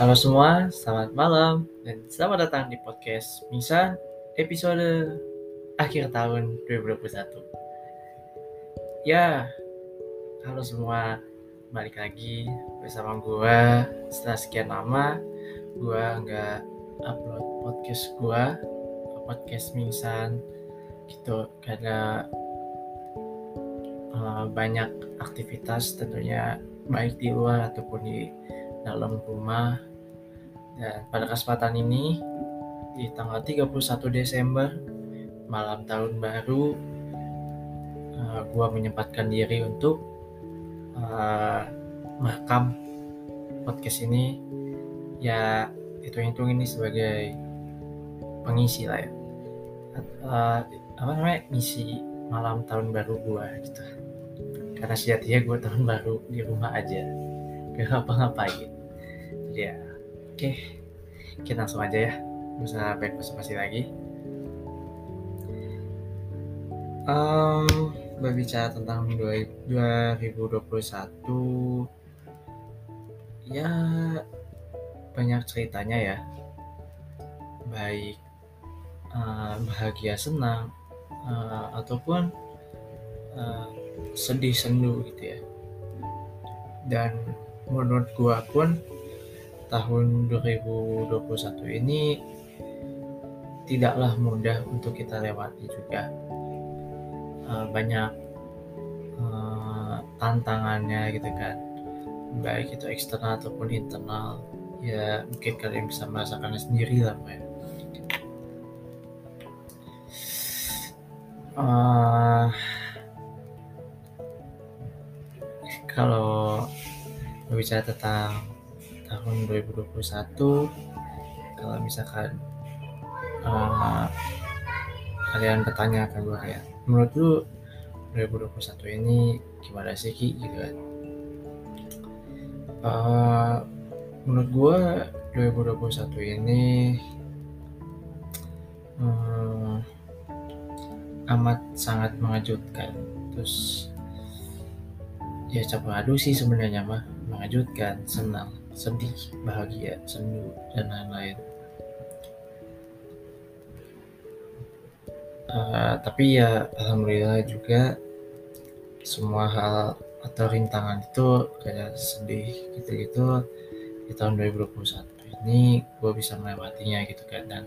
Halo semua, selamat malam dan selamat datang di podcast Misa episode akhir tahun 2021. Ya, halo semua, balik lagi bersama gua setelah sekian lama gua nggak upload podcast gua podcast Mingsan gitu karena uh, banyak aktivitas tentunya baik di luar ataupun di dalam rumah. Dan pada kesempatan ini di tanggal 31 Desember malam tahun baru uh, gua menyempatkan diri untuk uh, merekam podcast ini. Ya hitung-hitung ini sebagai pengisi lah ya. Uh, apa namanya misi malam tahun baru gua gitu. Karena sejatinya gue tahun baru di rumah aja. Gak ngapa-ngapain ya oke. Kita langsung aja ya. Bisa baik basa-basi lagi. Um, berbicara tentang 2021 ya banyak ceritanya ya. Baik uh, bahagia senang uh, ataupun uh, sedih sendu gitu ya. Dan menurut gua pun tahun 2021 ini tidaklah mudah untuk kita lewati juga uh, banyak uh, tantangannya gitu kan baik itu eksternal ataupun internal ya mungkin kalian bisa merasakannya sendiri lah Pak. Uh, kalau berbicara tentang tahun 2021 kalau misalkan uh, kalian bertanya ke gue kayak menurut lu 2021 ini gimana sih Ki? Gitu kan. Uh, menurut gue 2021 ini um, amat sangat mengejutkan. Terus ya campur aduk sih sebenarnya mah mengejutkan senang sedih bahagia sendu dan lain-lain. Uh, tapi ya alhamdulillah juga semua hal atau rintangan itu kayak sedih gitu-gitu di tahun 2021 ini gue bisa melewatinya gitu kan. Dan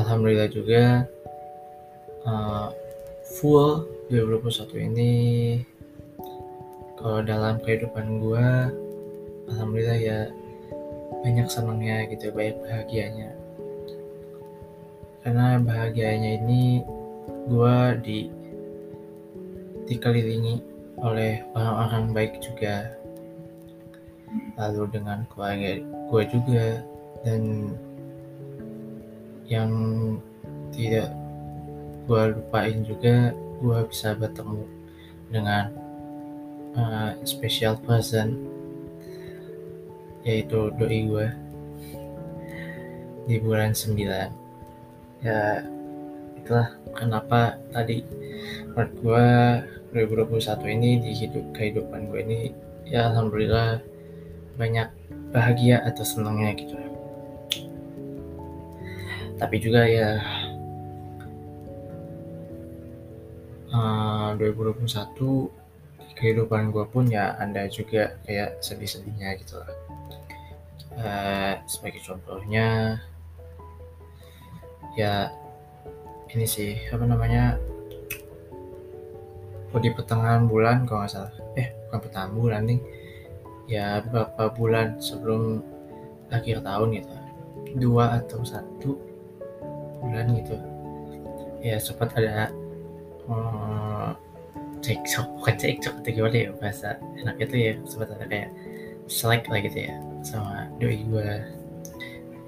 alhamdulillah juga uh, full 2021 ini kalau dalam kehidupan gue alhamdulillah ya banyak senangnya gitu banyak bahagianya. Karena bahagianya ini gue di dikelilingi oleh orang-orang baik juga. Lalu dengan keluarga gue juga dan yang tidak gue lupain juga gue bisa bertemu dengan uh, special person yaitu doi gue di bulan 9 ya itulah kenapa tadi menurut gue 2021 ini di hidup kehidupan gue ini ya alhamdulillah banyak bahagia atau senangnya gitu. Tapi juga ya uh, 2021 kehidupan gue pun ya anda juga kayak sedih-sedihnya gitu lah uh, sebagai contohnya ya ini sih apa namanya oh, di pertengahan bulan kalau nggak salah. Eh bukan pertengahan bulan nih ya beberapa bulan sebelum akhir tahun gitu. Dua atau satu bulan gitu. Ya sempat ada um, cekcok bukan cekcok atau gimana ya bahasa enak itu ya sempat ada kayak selek lah gitu ya sama doi gue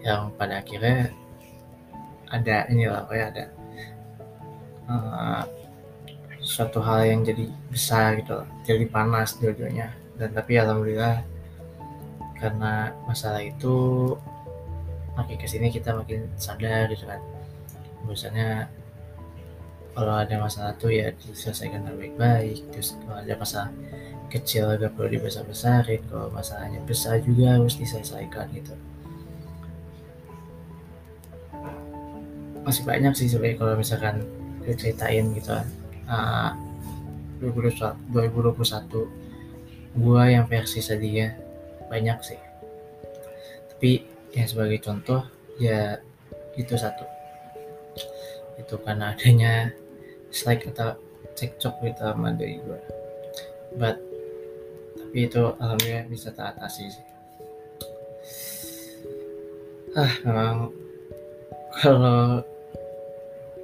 yang pada akhirnya ada ini lah kayak ada uh, suatu hal yang jadi besar gitu loh jadi panas dua-duanya. Dan tapi alhamdulillah karena masalah itu makin ke sini kita makin sadar gitu kan. Bahwasanya kalau ada masalah tuh ya diselesaikan dengan baik-baik. Terus kalau ada masalah kecil agak perlu dibesar-besarin. Kalau masalahnya besar juga harus diselesaikan gitu. Masih banyak sih sebenarnya kalau misalkan diceritain gitu kan. Uh, 2021 gua yang versi sedihnya banyak sih. Tapi yang sebagai contoh ya itu satu. Itu karena adanya strike atau cekcok gitu sama dari gue but tapi itu alhamdulillah bisa teratasi sih. Ah memang kalau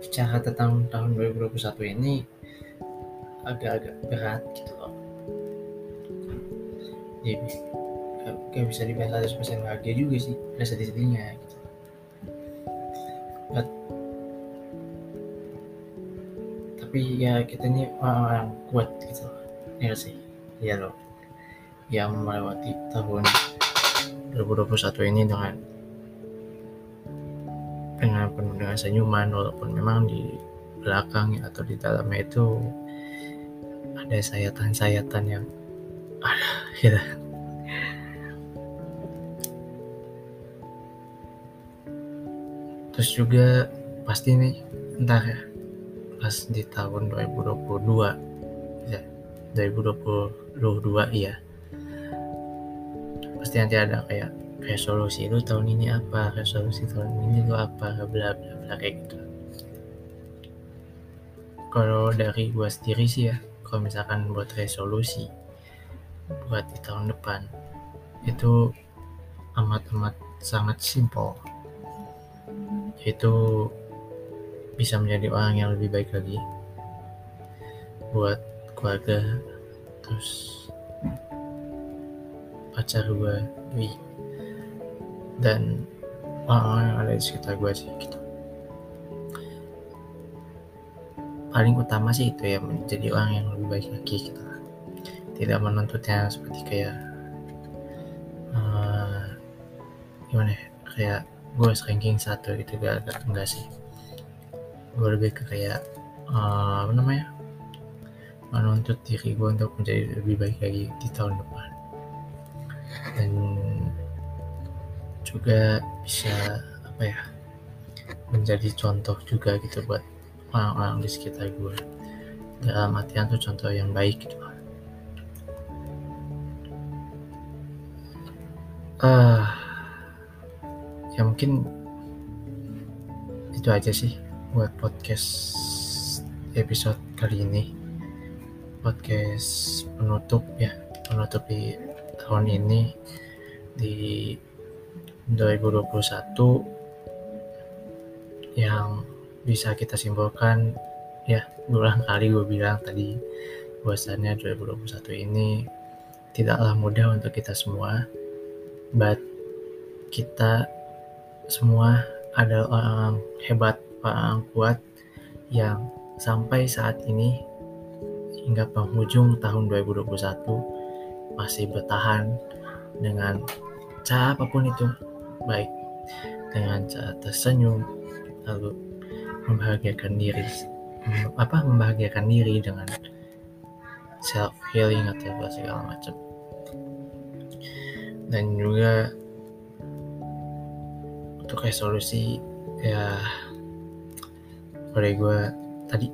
bicara tentang tahun 2021 ini agak-agak berat gitu loh. Jadi gak, bisa dibilang 100% bahagia juga sih ada sedih-sedihnya. gitu tapi ya kita ini orang-orang kuat gitu. Ya sih. Ya loh. Yang melewati tahun 2021 ini dengan dengan penuh dengan senyuman walaupun memang di belakang atau di dalamnya itu ada sayatan-sayatan yang ada gitu. Terus juga pasti nih entar ya di tahun 2022 ya 2022 iya. Pasti nanti ada kayak resolusi lu tahun ini apa? Resolusi tahun ini lu apa? Bla bla bla kayak gitu. Kalau dari gua sendiri sih ya kalau misalkan buat resolusi buat di tahun depan itu amat-amat sangat simple yaitu bisa menjadi orang yang lebih baik lagi buat keluarga terus pacar gue Wi. Dan orang-orang yang ada di sekitar gue sih gitu. Paling utama sih itu ya menjadi orang yang lebih baik lagi gitu. Tidak menuntutnya seperti kayak uh, gimana ya kayak gue ranking satu gitu gak, gak enggak sih gue lebih ke kayak uh, apa namanya menuntut diri gue untuk menjadi lebih baik lagi di tahun depan. Dan juga bisa apa ya menjadi contoh juga gitu buat orang-orang di sekitar gue dalam artian tuh contoh yang baik gitu. Ah uh, ya mungkin itu aja sih buat podcast episode kali ini. Podcast penutup ya penutup di tahun ini di 2021 yang bisa kita simpulkan ya berulang kali gue bilang tadi bahwasannya 2021 ini tidaklah mudah untuk kita semua but kita semua adalah orang hebat orang kuat yang sampai saat ini hingga penghujung tahun 2021 masih bertahan dengan cara apa pun itu baik dengan cara tersenyum lalu membahagiakan diri apa membahagiakan diri dengan self healing atau segala macam. Dan juga untuk resolusi ya oleh gue tadi.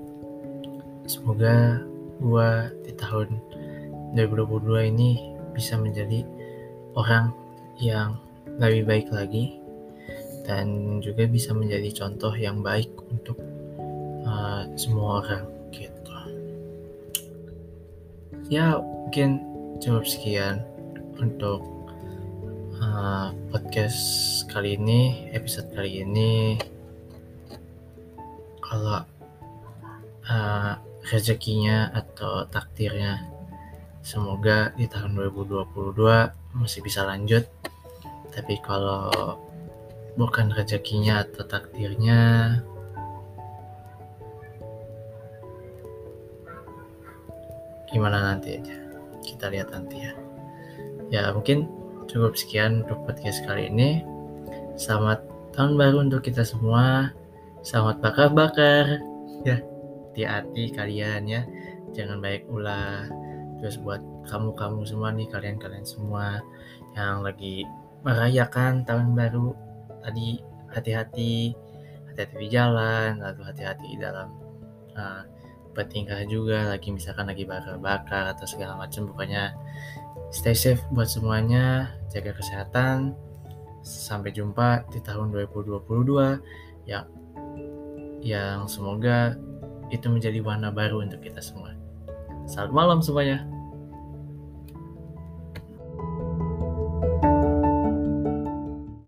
Semoga gue di tahun 2022 ini bisa menjadi orang yang lebih baik lagi dan juga bisa menjadi contoh yang baik untuk uh, semua orang gitu. Ya mungkin cukup sekian untuk uh, podcast kali ini episode kali ini kalau uh, rezekinya atau takdirnya semoga di tahun 2022 masih bisa lanjut. Tapi kalau bukan rezekinya atau takdirnya gimana nanti aja? Kita lihat nanti ya. Ya mungkin cukup sekian untuk podcast kali ini. Selamat tahun baru untuk kita semua Selamat bakar-bakar. Ya. hati-hati kalian ya. Jangan baik ulah. Terus buat kamu-kamu semua nih kalian-kalian semua yang lagi merayakan tahun baru tadi hati-hati hati-hati di jalan lalu hati-hati dalam uh, bertingkah juga lagi misalkan lagi bakar-bakar atau segala macam. Pokoknya stay safe buat semuanya jaga kesehatan. Sampai jumpa di tahun 2022 yang yang semoga itu menjadi warna baru untuk kita semua. Selamat malam semuanya.